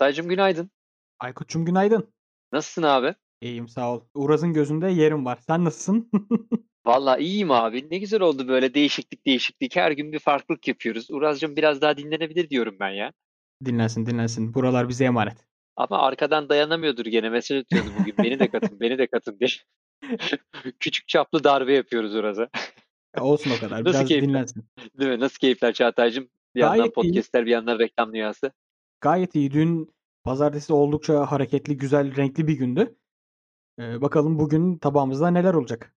Çağatay'cığım günaydın. Aykut'cum günaydın. Nasılsın abi? İyiyim sağ ol. Uraz'ın gözünde yerim var. Sen nasılsın? Vallahi iyiyim abi. Ne güzel oldu böyle değişiklik değişiklik. Her gün bir farklılık yapıyoruz. Uraz'cığım biraz daha dinlenebilir diyorum ben ya. dinlensin dinlensin. Buralar bize emanet. Ama arkadan dayanamıyordur gene. Mesaj atıyordu bugün. Beni de katın, beni de katın diye. Küçük çaplı darbe yapıyoruz Uraz'a. Ya olsun o kadar. Nasıl Biraz keyifler? dinlensin. Değil mi? Nasıl keyifler Çağatay'cığım? Bir yandan Gayet iyi. podcastler, bir yandan reklam dünyası. Gayet iyi. Dün pazartesi oldukça hareketli, güzel, renkli bir gündü. Ee, bakalım bugün tabağımızda neler olacak?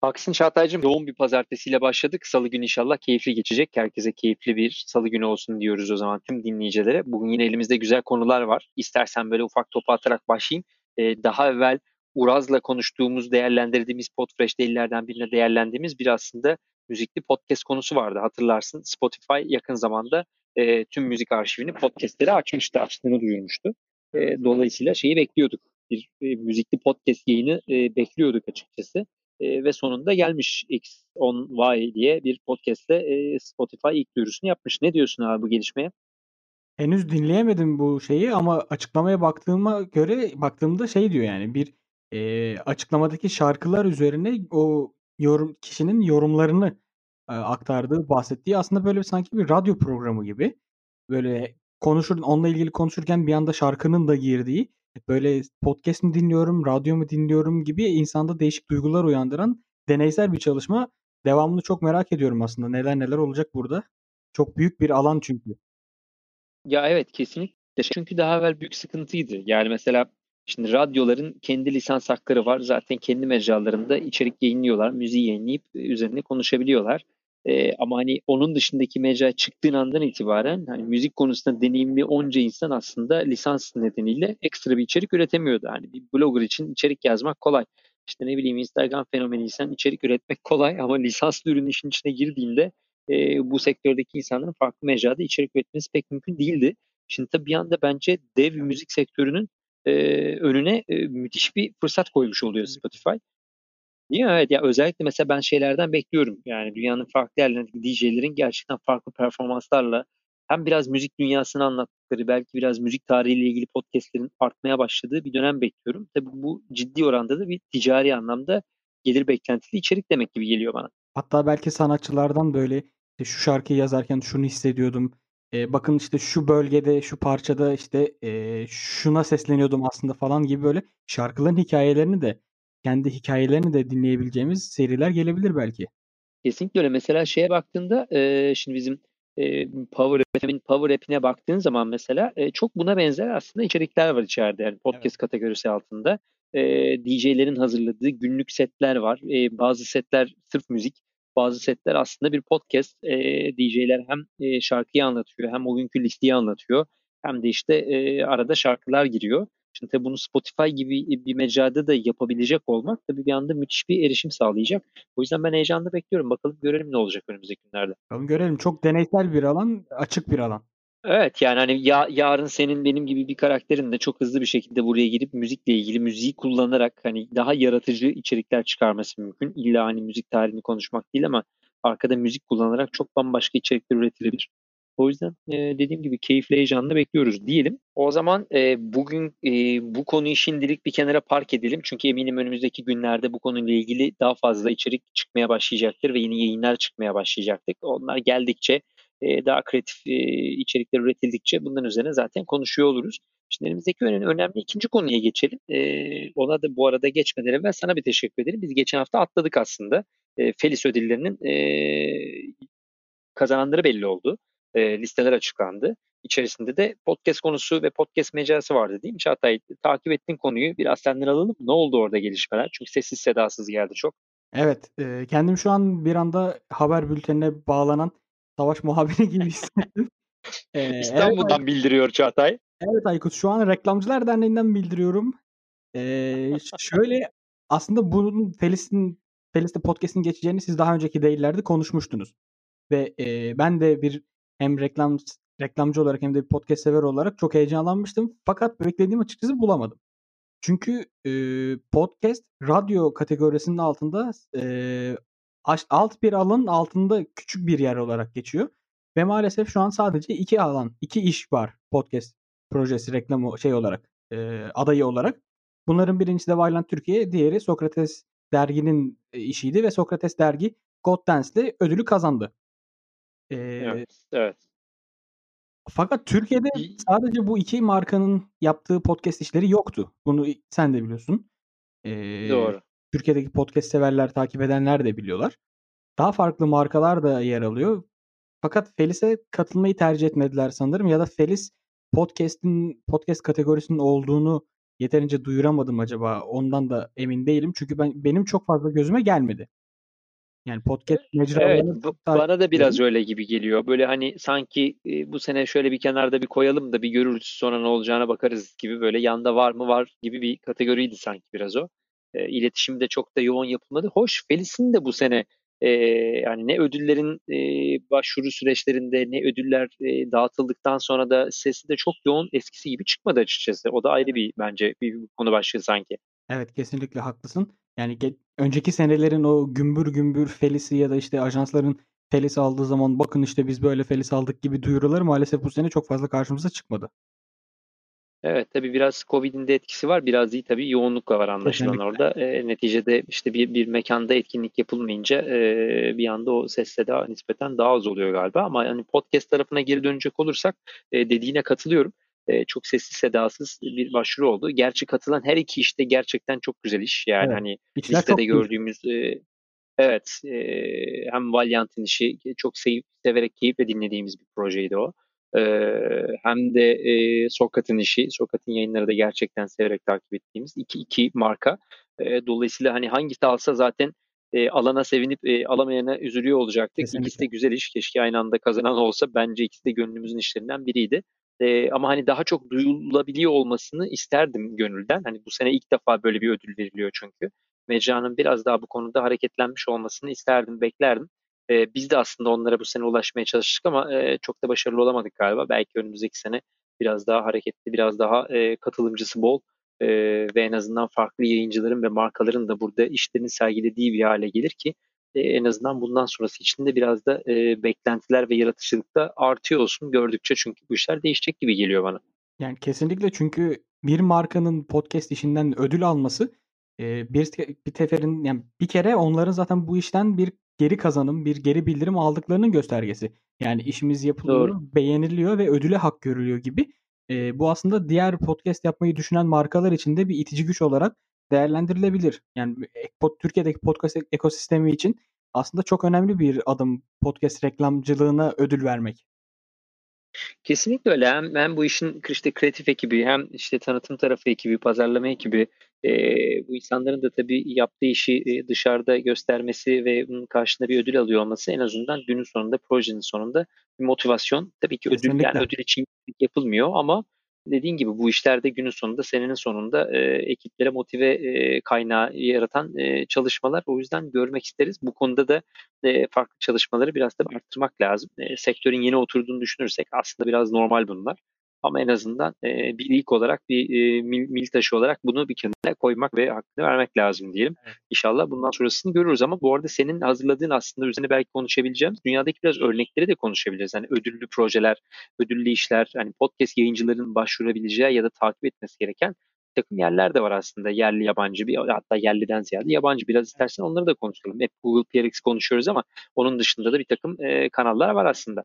Haklısın Çağatay'cığım. Yoğun bir pazartesiyle başladık. Salı günü inşallah keyifli geçecek. Herkese keyifli bir salı günü olsun diyoruz o zaman tüm dinleyicilere. Bugün yine elimizde güzel konular var. İstersen böyle ufak topu atarak başlayayım. Ee, daha evvel Uraz'la konuştuğumuz, değerlendirdiğimiz Podfresh delillerden birine değerlendiğimiz bir aslında müzikli podcast konusu vardı. Hatırlarsın Spotify yakın zamanda e, tüm müzik arşivini podcastlere açmıştı, açtığını duyurmuştu. E, dolayısıyla şeyi bekliyorduk. Bir e, müzikli podcast yayını e, bekliyorduk açıkçası. E, ve sonunda gelmiş X10Y diye bir podcast'te e, Spotify ilk duyurusunu yapmış. Ne diyorsun abi bu gelişmeye? Henüz dinleyemedim bu şeyi ama açıklamaya baktığıma göre baktığımda şey diyor yani bir e, açıklamadaki şarkılar üzerine o yorum kişinin yorumlarını e, aktardığı, bahsettiği aslında böyle sanki bir radyo programı gibi. Böyle konuşur onunla ilgili konuşurken bir anda şarkının da girdiği böyle podcast mi dinliyorum, radyo mu dinliyorum gibi insanda değişik duygular uyandıran deneysel bir çalışma. Devamını çok merak ediyorum aslında. Neler neler olacak burada. Çok büyük bir alan çünkü. Ya evet kesinlikle. Çünkü daha evvel büyük sıkıntıydı. Yani mesela şimdi radyoların kendi lisans hakları var. Zaten kendi mecralarında içerik yayınlıyorlar. Müziği yayınlayıp üzerine konuşabiliyorlar. Ee, ama hani onun dışındaki mecra çıktığın andan itibaren hani müzik konusunda deneyimli onca insan aslında lisans nedeniyle ekstra bir içerik üretemiyordu. Hani bir blogger için içerik yazmak kolay. İşte ne bileyim Instagram fenomeniysen içerik üretmek kolay ama lisanslı ürün işin içine girdiğinde e, bu sektördeki insanların farklı mecrada içerik üretmesi pek mümkün değildi. Şimdi tabii bir anda bence dev müzik sektörünün e, önüne e, müthiş bir fırsat koymuş oluyor Spotify. Değil? Evet ya özellikle mesela ben şeylerden bekliyorum. Yani dünyanın farklı yerlerindeki DJ'lerin gerçekten farklı performanslarla hem biraz müzik dünyasını anlattıkları, belki biraz müzik tarihiyle ilgili podcastlerin artmaya başladığı bir dönem bekliyorum. Tabii bu ciddi oranda da bir ticari anlamda gelir beklentili içerik demek gibi geliyor bana. Hatta belki sanatçılardan böyle şu şarkıyı yazarken şunu hissediyordum. Eee, bakın işte şu bölgede, şu parçada işte eee, şuna sesleniyordum aslında falan gibi böyle şarkıların hikayelerini de kendi hikayelerini de dinleyebileceğimiz seriler gelebilir belki. Kesinlikle öyle. Mesela şeye baktığında e, şimdi bizim e, Power Rap'in Power Rap'ine baktığın zaman mesela e, çok buna benzer aslında içerikler var içeride. Yani podcast Evet. kategorisi altında. E, DJ'lerin hazırladığı günlük setler var. E, bazı setler sırf müzik, bazı setler aslında bir podcast. E, DJ'ler hem e, şarkıyı anlatıyor, hem o günkü listeyi anlatıyor, hem de işte e, arada şarkılar giriyor. Şimdi tabii bunu Spotify gibi bir mecrada da yapabilecek olmak tabii bir anda müthiş bir erişim sağlayacak. O yüzden ben heyecanla bekliyorum. Bakalım görelim ne olacak önümüzdeki günlerde. Bakalım görelim. Çok deneysel bir alan, açık bir alan. Evet yani hani ya, yarın senin benim gibi bir karakterin de çok hızlı bir şekilde buraya girip müzikle ilgili müziği kullanarak hani daha yaratıcı içerikler çıkarması mümkün. İlla hani müzik tarihini konuşmak değil ama arkada müzik kullanarak çok bambaşka içerikler üretilebilir. O yüzden e, dediğim gibi keyifle heyecanla bekliyoruz diyelim. O zaman e, bugün e, bu konuyu şimdilik bir kenara park edelim. Çünkü eminim önümüzdeki günlerde bu konuyla ilgili daha fazla içerik çıkmaya başlayacaktır ve yeni yayınlar çıkmaya başlayacaktır. Onlar geldikçe e, daha kreatif e, içerikler üretildikçe bunların üzerine zaten konuşuyor oluruz. Şimdi elimizdeki önemli, önemli ikinci konuya geçelim. E, ona da bu arada geçmeden evvel sana bir teşekkür ederim. Biz geçen hafta atladık aslında. E, Felis ödüllerinin e, kazananları belli oldu. E, listeler açıklandı. İçerisinde de podcast konusu ve podcast mecrası vardı değil mi Çağatay? Takip ettiğin konuyu biraz senden alalım. Ne oldu orada gelişmeler? Çünkü sessiz sedasız geldi çok. Evet, eee, kendimi şu an bir anda haber bültenine bağlanan savaş muhabiri gibi hissettim. Evet, Ay- İstanbul'dan bildiriyor Çağatay. evet Aykut, şu an Reklamcılar Derneği'nden bildiriyorum. Eee, ş- şöyle aslında bunun Felis'in Felis'te podcast'in geçeceğini siz daha önceki değillerde konuşmuştunuz. Ve eee, ben de bir hem reklam reklamcı olarak hem de bir podcast sever olarak çok heyecanlanmıştım. Fakat beklediğim açıkçası bulamadım. Çünkü eee, podcast radyo kategorisinin altında aş- alt bir alanın altında küçük bir yer olarak geçiyor. Ve maalesef şu an sadece iki alan, iki iş var podcast projesi reklam şey olarak e, adayı olarak. Bunların birincisi de Violent Türkiye, diğeri Sokrates derginin e, işiydi ve Sokrates dergi God Dance'le ödülü kazandı. Ee, evet, evet. Fakat Türkiye'de sadece bu iki markanın yaptığı podcast işleri yoktu. Bunu sen de biliyorsun. Ee, Doğru. Türkiye'deki podcast severler, takip edenler de biliyorlar. Daha farklı markalar da yer alıyor. Fakat Felis'e katılmayı tercih etmediler sanırım ya da Felis podcast'in podcast kategorisinin olduğunu yeterince duyuramadım acaba. Ondan da emin değilim. Çünkü ben benim çok fazla gözüme gelmedi. Yani podcast mecralarını evet, bana da biraz öyle gibi geliyor. Böyle hani sanki e, bu sene şöyle bir kenarda bir koyalım da bir görürüz sonra ne olacağına bakarız gibi böyle yanda var mı var gibi bir kategoriydi sanki biraz o. E, iletişim de çok da yoğun yapılmadı. Hoş Felis'in de bu sene e, yani ne ödüllerin e, başvuru süreçlerinde ne ödüller e, dağıtıldıktan sonra da sesi de çok yoğun eskisi gibi çıkmadı açıkçası. O da ayrı bir bence bir, bir konu başlığı sanki. Evet kesinlikle haklısın. Yani ge- önceki senelerin o gümbür gümbür felisi ya da işte ajansların felis aldığı zaman bakın işte biz böyle felis aldık gibi duyuruları maalesef bu sene çok fazla karşımıza çıkmadı. Evet tabii biraz Covid'in de etkisi var. Biraz değil tabii yoğunlukla var anlaşılan Kesinlikle. orada. E, neticede işte bir, bir mekanda etkinlik yapılmayınca e, bir anda o ses daha nispeten daha az oluyor galiba. Ama yani podcast tarafına geri dönecek olursak e, dediğine katılıyorum. E, çok sessiz sedasız bir başvuru oldu. Gerçi katılan her iki işte gerçekten çok güzel iş. Yani evet. hani İşler listede gördüğümüz e, evet e, hem Valiant'ın işi çok sevip, severek keyifle dinlediğimiz bir projeydi o. E, hem de e, Sokrat'ın işi, Sokrat'ın yayınları da gerçekten severek takip ettiğimiz iki, iki marka. E, dolayısıyla hani hangisi alsa zaten e, alana sevinip e, alamayana üzülüyor olacaktık. Kesinlikle. İkisi de güzel iş. Keşke aynı anda kazanan olsa. Bence ikisi de gönlümüzün işlerinden biriydi. E, ama hani daha çok duyulabiliyor olmasını isterdim gönülden. Hani bu sene ilk defa böyle bir ödül veriliyor çünkü. Mecranın biraz daha bu konuda hareketlenmiş olmasını isterdim, beklerdim. E, biz de aslında onlara bu sene ulaşmaya çalıştık ama e, çok da başarılı olamadık galiba. Belki önümüzdeki sene biraz daha hareketli, biraz daha e, katılımcısı bol e, ve en azından farklı yayıncıların ve markaların da burada işlerini sergilediği bir hale gelir ki e, en azından bundan sonrası için de biraz da e, beklentiler ve yaratıcılık da artıyor olsun gördükçe çünkü bu işler değişecek gibi geliyor bana. Yani kesinlikle çünkü bir markanın podcast işinden ödül alması e, bir, bir teferin yani bir kere onların zaten bu işten bir geri kazanım, bir geri bildirim aldıklarının göstergesi. Yani işimiz yapılıyor, Doğru. beğeniliyor ve ödüle hak görülüyor gibi. E, bu aslında diğer podcast yapmayı düşünen markalar için de bir itici güç olarak değerlendirilebilir. Yani Türkiye'deki podcast ekosistemi için aslında çok önemli bir adım podcast reklamcılığına ödül vermek. Kesinlikle öyle. Hem, hem bu işin işte kreatif ekibi hem işte tanıtım tarafı ekibi, pazarlama ekibi e, bu insanların da tabii yaptığı işi e, dışarıda göstermesi ve bunun karşında bir ödül alıyor olması en azından günün sonunda, projenin sonunda bir motivasyon. Tabii ki ödül Kesinlikle. yani ödül için yapılmıyor ama dediğin gibi bu işlerde günün sonunda senenin sonunda e, ekiplere motive e, kaynağı yaratan e, çalışmalar. O yüzden görmek isteriz. Bu konuda da e, farklı çalışmaları biraz da arttırmak lazım. E, sektörün yeni oturduğunu düşünürsek aslında biraz normal bunlar. Ama en azından e, bir ilk olarak bir e, mil, mil taşı olarak bunu bir kenara koymak ve hakkını vermek lazım diyelim. Evet. İnşallah bundan sonrasını görürüz ama bu arada senin hazırladığın aslında üzerine belki konuşabileceğimiz dünyadaki biraz örnekleri de konuşabiliriz. Hani ödüllü projeler, ödüllü işler, hani podcast yayıncıların başvurabileceği ya da takip etmesi gereken takım yerler de var aslında. Yerli, yabancı, bir hatta yerliden ziyade yabancı. Biraz istersen onları da konuşalım. Hep Google PRX konuşuyoruz ama onun dışında da bir takım e, kanallar var aslında.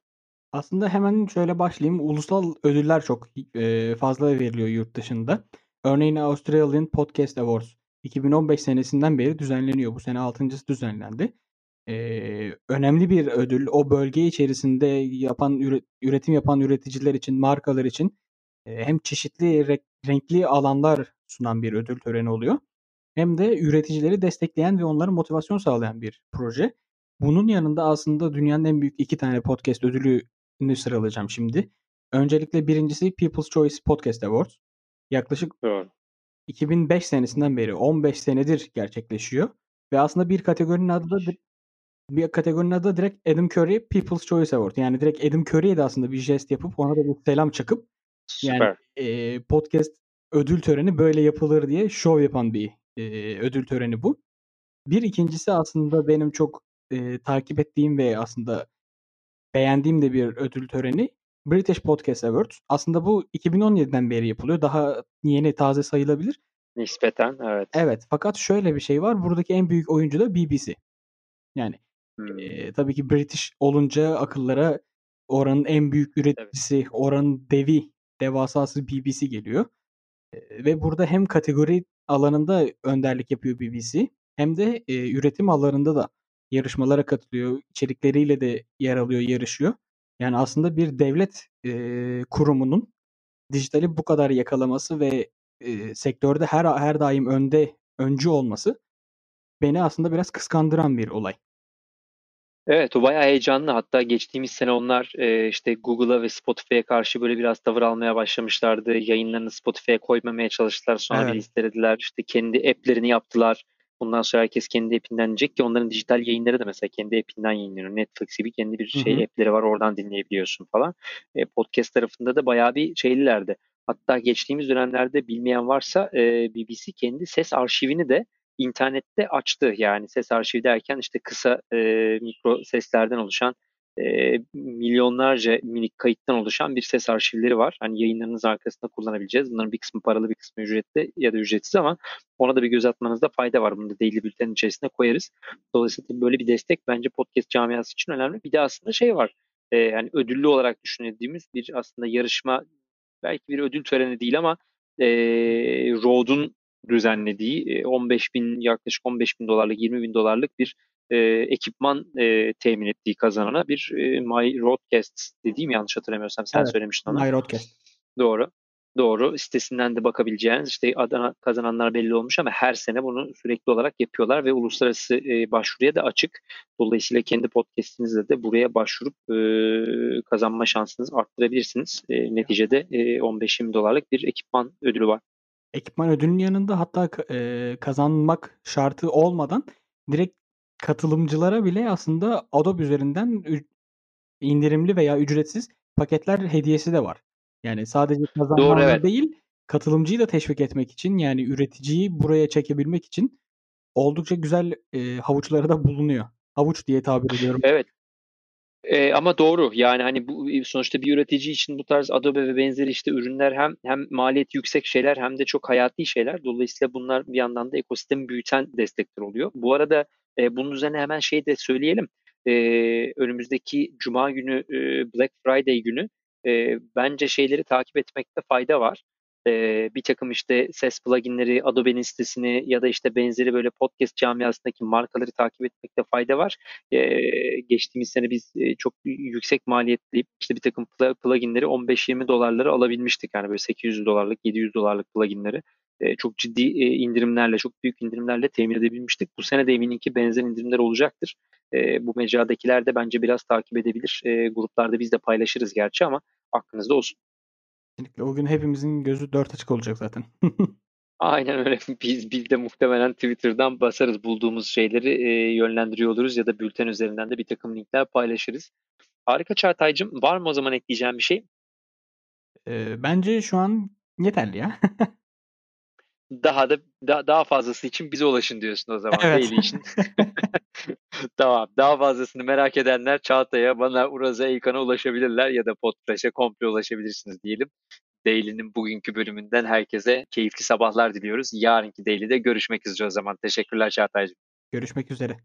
Aslında hemen şöyle başlayayım. Ulusal ödüller çok e, fazla veriliyor yurt dışında. Örneğin Australian Podcast Awards 2015 senesinden beri düzenleniyor. Bu sene 6.sı düzenlendi. Ee, önemli bir ödül. O bölge içerisinde yapan üretim yapan üreticiler için, markalar için e, hem çeşitli renkli alanlar sunan bir ödül töreni oluyor. Hem de üreticileri destekleyen ve onlara motivasyon sağlayan bir proje. Bunun yanında aslında dünyanın en büyük iki tane podcast ödülü sıralayacağım şimdi. Öncelikle birincisi People's Choice Podcast Awards. Yaklaşık Doğru. 2005 senesinden beri 15 senedir gerçekleşiyor. Ve aslında bir kategorinin adı da bir kategorinin adı da direkt Adam Curry People's Choice Award. Yani direkt Adam Curry'e de aslında bir jest yapıp ona da bir selam çakıp Süper. yani e, podcast ödül töreni böyle yapılır diye şov yapan bir e, ödül töreni bu. Bir ikincisi aslında benim çok e, takip ettiğim ve aslında beğendiğim de bir ödül töreni British Podcast Awards. Aslında bu 2017'den beri yapılıyor. Daha yeni taze sayılabilir. Nispeten evet. Evet fakat şöyle bir şey var. Buradaki en büyük oyuncu da BBC. Yani Hmm. e, tabii ki British olunca akıllara oranın en büyük üreticisi, oranın devi, devasası BBC geliyor. E, ve burada hem kategori alanında önderlik yapıyor BBC hem de e, üretim alanında da yarışmalara katılıyor. içerikleriyle de yer alıyor, yarışıyor. Yani aslında bir devlet e, kurumunun dijitali bu kadar yakalaması ve e, sektörde her her daim önde öncü olması beni aslında biraz kıskandıran bir olay. Evet o bayağı heyecanlı. Hatta geçtiğimiz sene onlar e, işte Google'a ve Spotify'a karşı böyle biraz tavır almaya başlamışlardı. Yayınlarını Spotify'a koymamaya çalıştılar. Sonra Evet. bir listelediler. İşte kendi app'lerini yaptılar. Bundan sonra herkes kendi app'inden dinleyecek ki onların dijital yayınları da mesela kendi app'inden yayınlanıyor. Netflix gibi kendi bir şey hı. app'leri var oradan dinleyebiliyorsun falan. E, podcast tarafında da bayağı bir şeylilerdi. Hatta geçtiğimiz dönemlerde bilmeyen varsa e, BBC kendi ses arşivini de internette açtı. Yani ses arşivi derken işte kısa e, mikro seslerden oluşan e, milyonlarca minik kayıttan oluşan bir ses arşivleri var. Hani yayınlarınız arkasında kullanabileceğiz. Bunların bir kısmı paralı bir kısmı ücretli ya da ücretsiz ama ona da bir göz atmanızda fayda var. Bunu da Daily Bülten'in içerisine koyarız. Dolayısıyla böyle bir destek bence podcast camiası için önemli. Bir de aslında şey var. E, yani ödüllü olarak düşündüğümüz bir aslında yarışma belki bir ödül töreni değil ama e, Road'un düzenlediği e, 15 bin yaklaşık 15 bin dolarlık 20 bin dolarlık bir e, ekipman e, temin ettiği kazanana bir e, My Roadcast dediğim yanlış hatırlamıyorsam sen Evet. söylemiştin onu. My Roadcast. Doğru. Doğru. Sitesinden de bakabileceğiniz işte Adana kazananlar belli olmuş ama her sene bunu sürekli olarak yapıyorlar ve uluslararası e, başvuruya da açık. Dolayısıyla kendi podcast'inizde de buraya başvurup e, kazanma şansınızı arttırabilirsiniz. E, neticede e, 15-20 dolarlık bir ekipman ödülü var. Ekipman ödülünün yanında hatta e, kazanmak şartı olmadan direkt katılımcılara bile aslında Adobe üzerinden indirimli veya ücretsiz paketler hediyesi de var. Yani sadece kazanmanla evet. değil, katılımcıyı da teşvik etmek için yani üreticiyi buraya çekebilmek için oldukça güzel e, havuçları da bulunuyor. Havuç diye tabir ediyorum. Evet. Ee, ama doğru yani hani bu sonuçta bir üretici için bu tarz Adobe ve benzeri işte ürünler hem hem maliyeti yüksek şeyler hem de çok hayati şeyler. Dolayısıyla bunlar bir yandan da ekosistemi büyüten destekler oluyor. Bu arada e, bunun üzerine hemen şey de söyleyelim. E, önümüzdeki Cuma günü e, Black Friday günü e, bence şeyleri takip etmekte fayda var. E, bir takım işte ses pluginleri, Adobe'nin sitesini ya da işte benzeri böyle podcast camiasındaki markaları takip etmekte fayda var. E, geçtiğimiz sene biz e, çok yüksek maliyetli işte bir takım pl- pluginleri 15-20 dolarları alabilmiştik. Yani böyle 800 dolarlık, 700 dolarlık pluginleri e, çok ciddi e, indirimlerle, çok büyük indirimlerle temin edebilmiştik. Bu sene de eminim ki benzer indirimler olacaktır. E, bu mecradakiler de bence biraz takip edebilir. E, gruplarda biz de paylaşırız gerçi ama aklınızda olsun. Kesinlikle. O gün hepimizin gözü dört açık olacak zaten. Aynen öyle. Biz, biz de muhtemelen Twitter'dan basarız bulduğumuz şeyleri e, yönlendiriyor oluruz ya da bülten üzerinden de bir takım linkler paylaşırız. Harika Çağatay'cığım. Var mı o zaman ekleyeceğim bir şey? E, bence şu an yeterli ya. Daha da da, daha fazlası için bize ulaşın diyorsun o zaman. Evet. Daily için. tamam. Daha fazlasını merak edenler Çağatay'a, bana, Uraz'a, İlkan'a ulaşabilirler ya da Podfresh'e komple ulaşabilirsiniz diyelim. Daily'nin bugünkü bölümünden herkese keyifli sabahlar diliyoruz. Yarınki Daily'de görüşmek üzere o zaman. Teşekkürler Çağatay'cığım. Görüşmek üzere.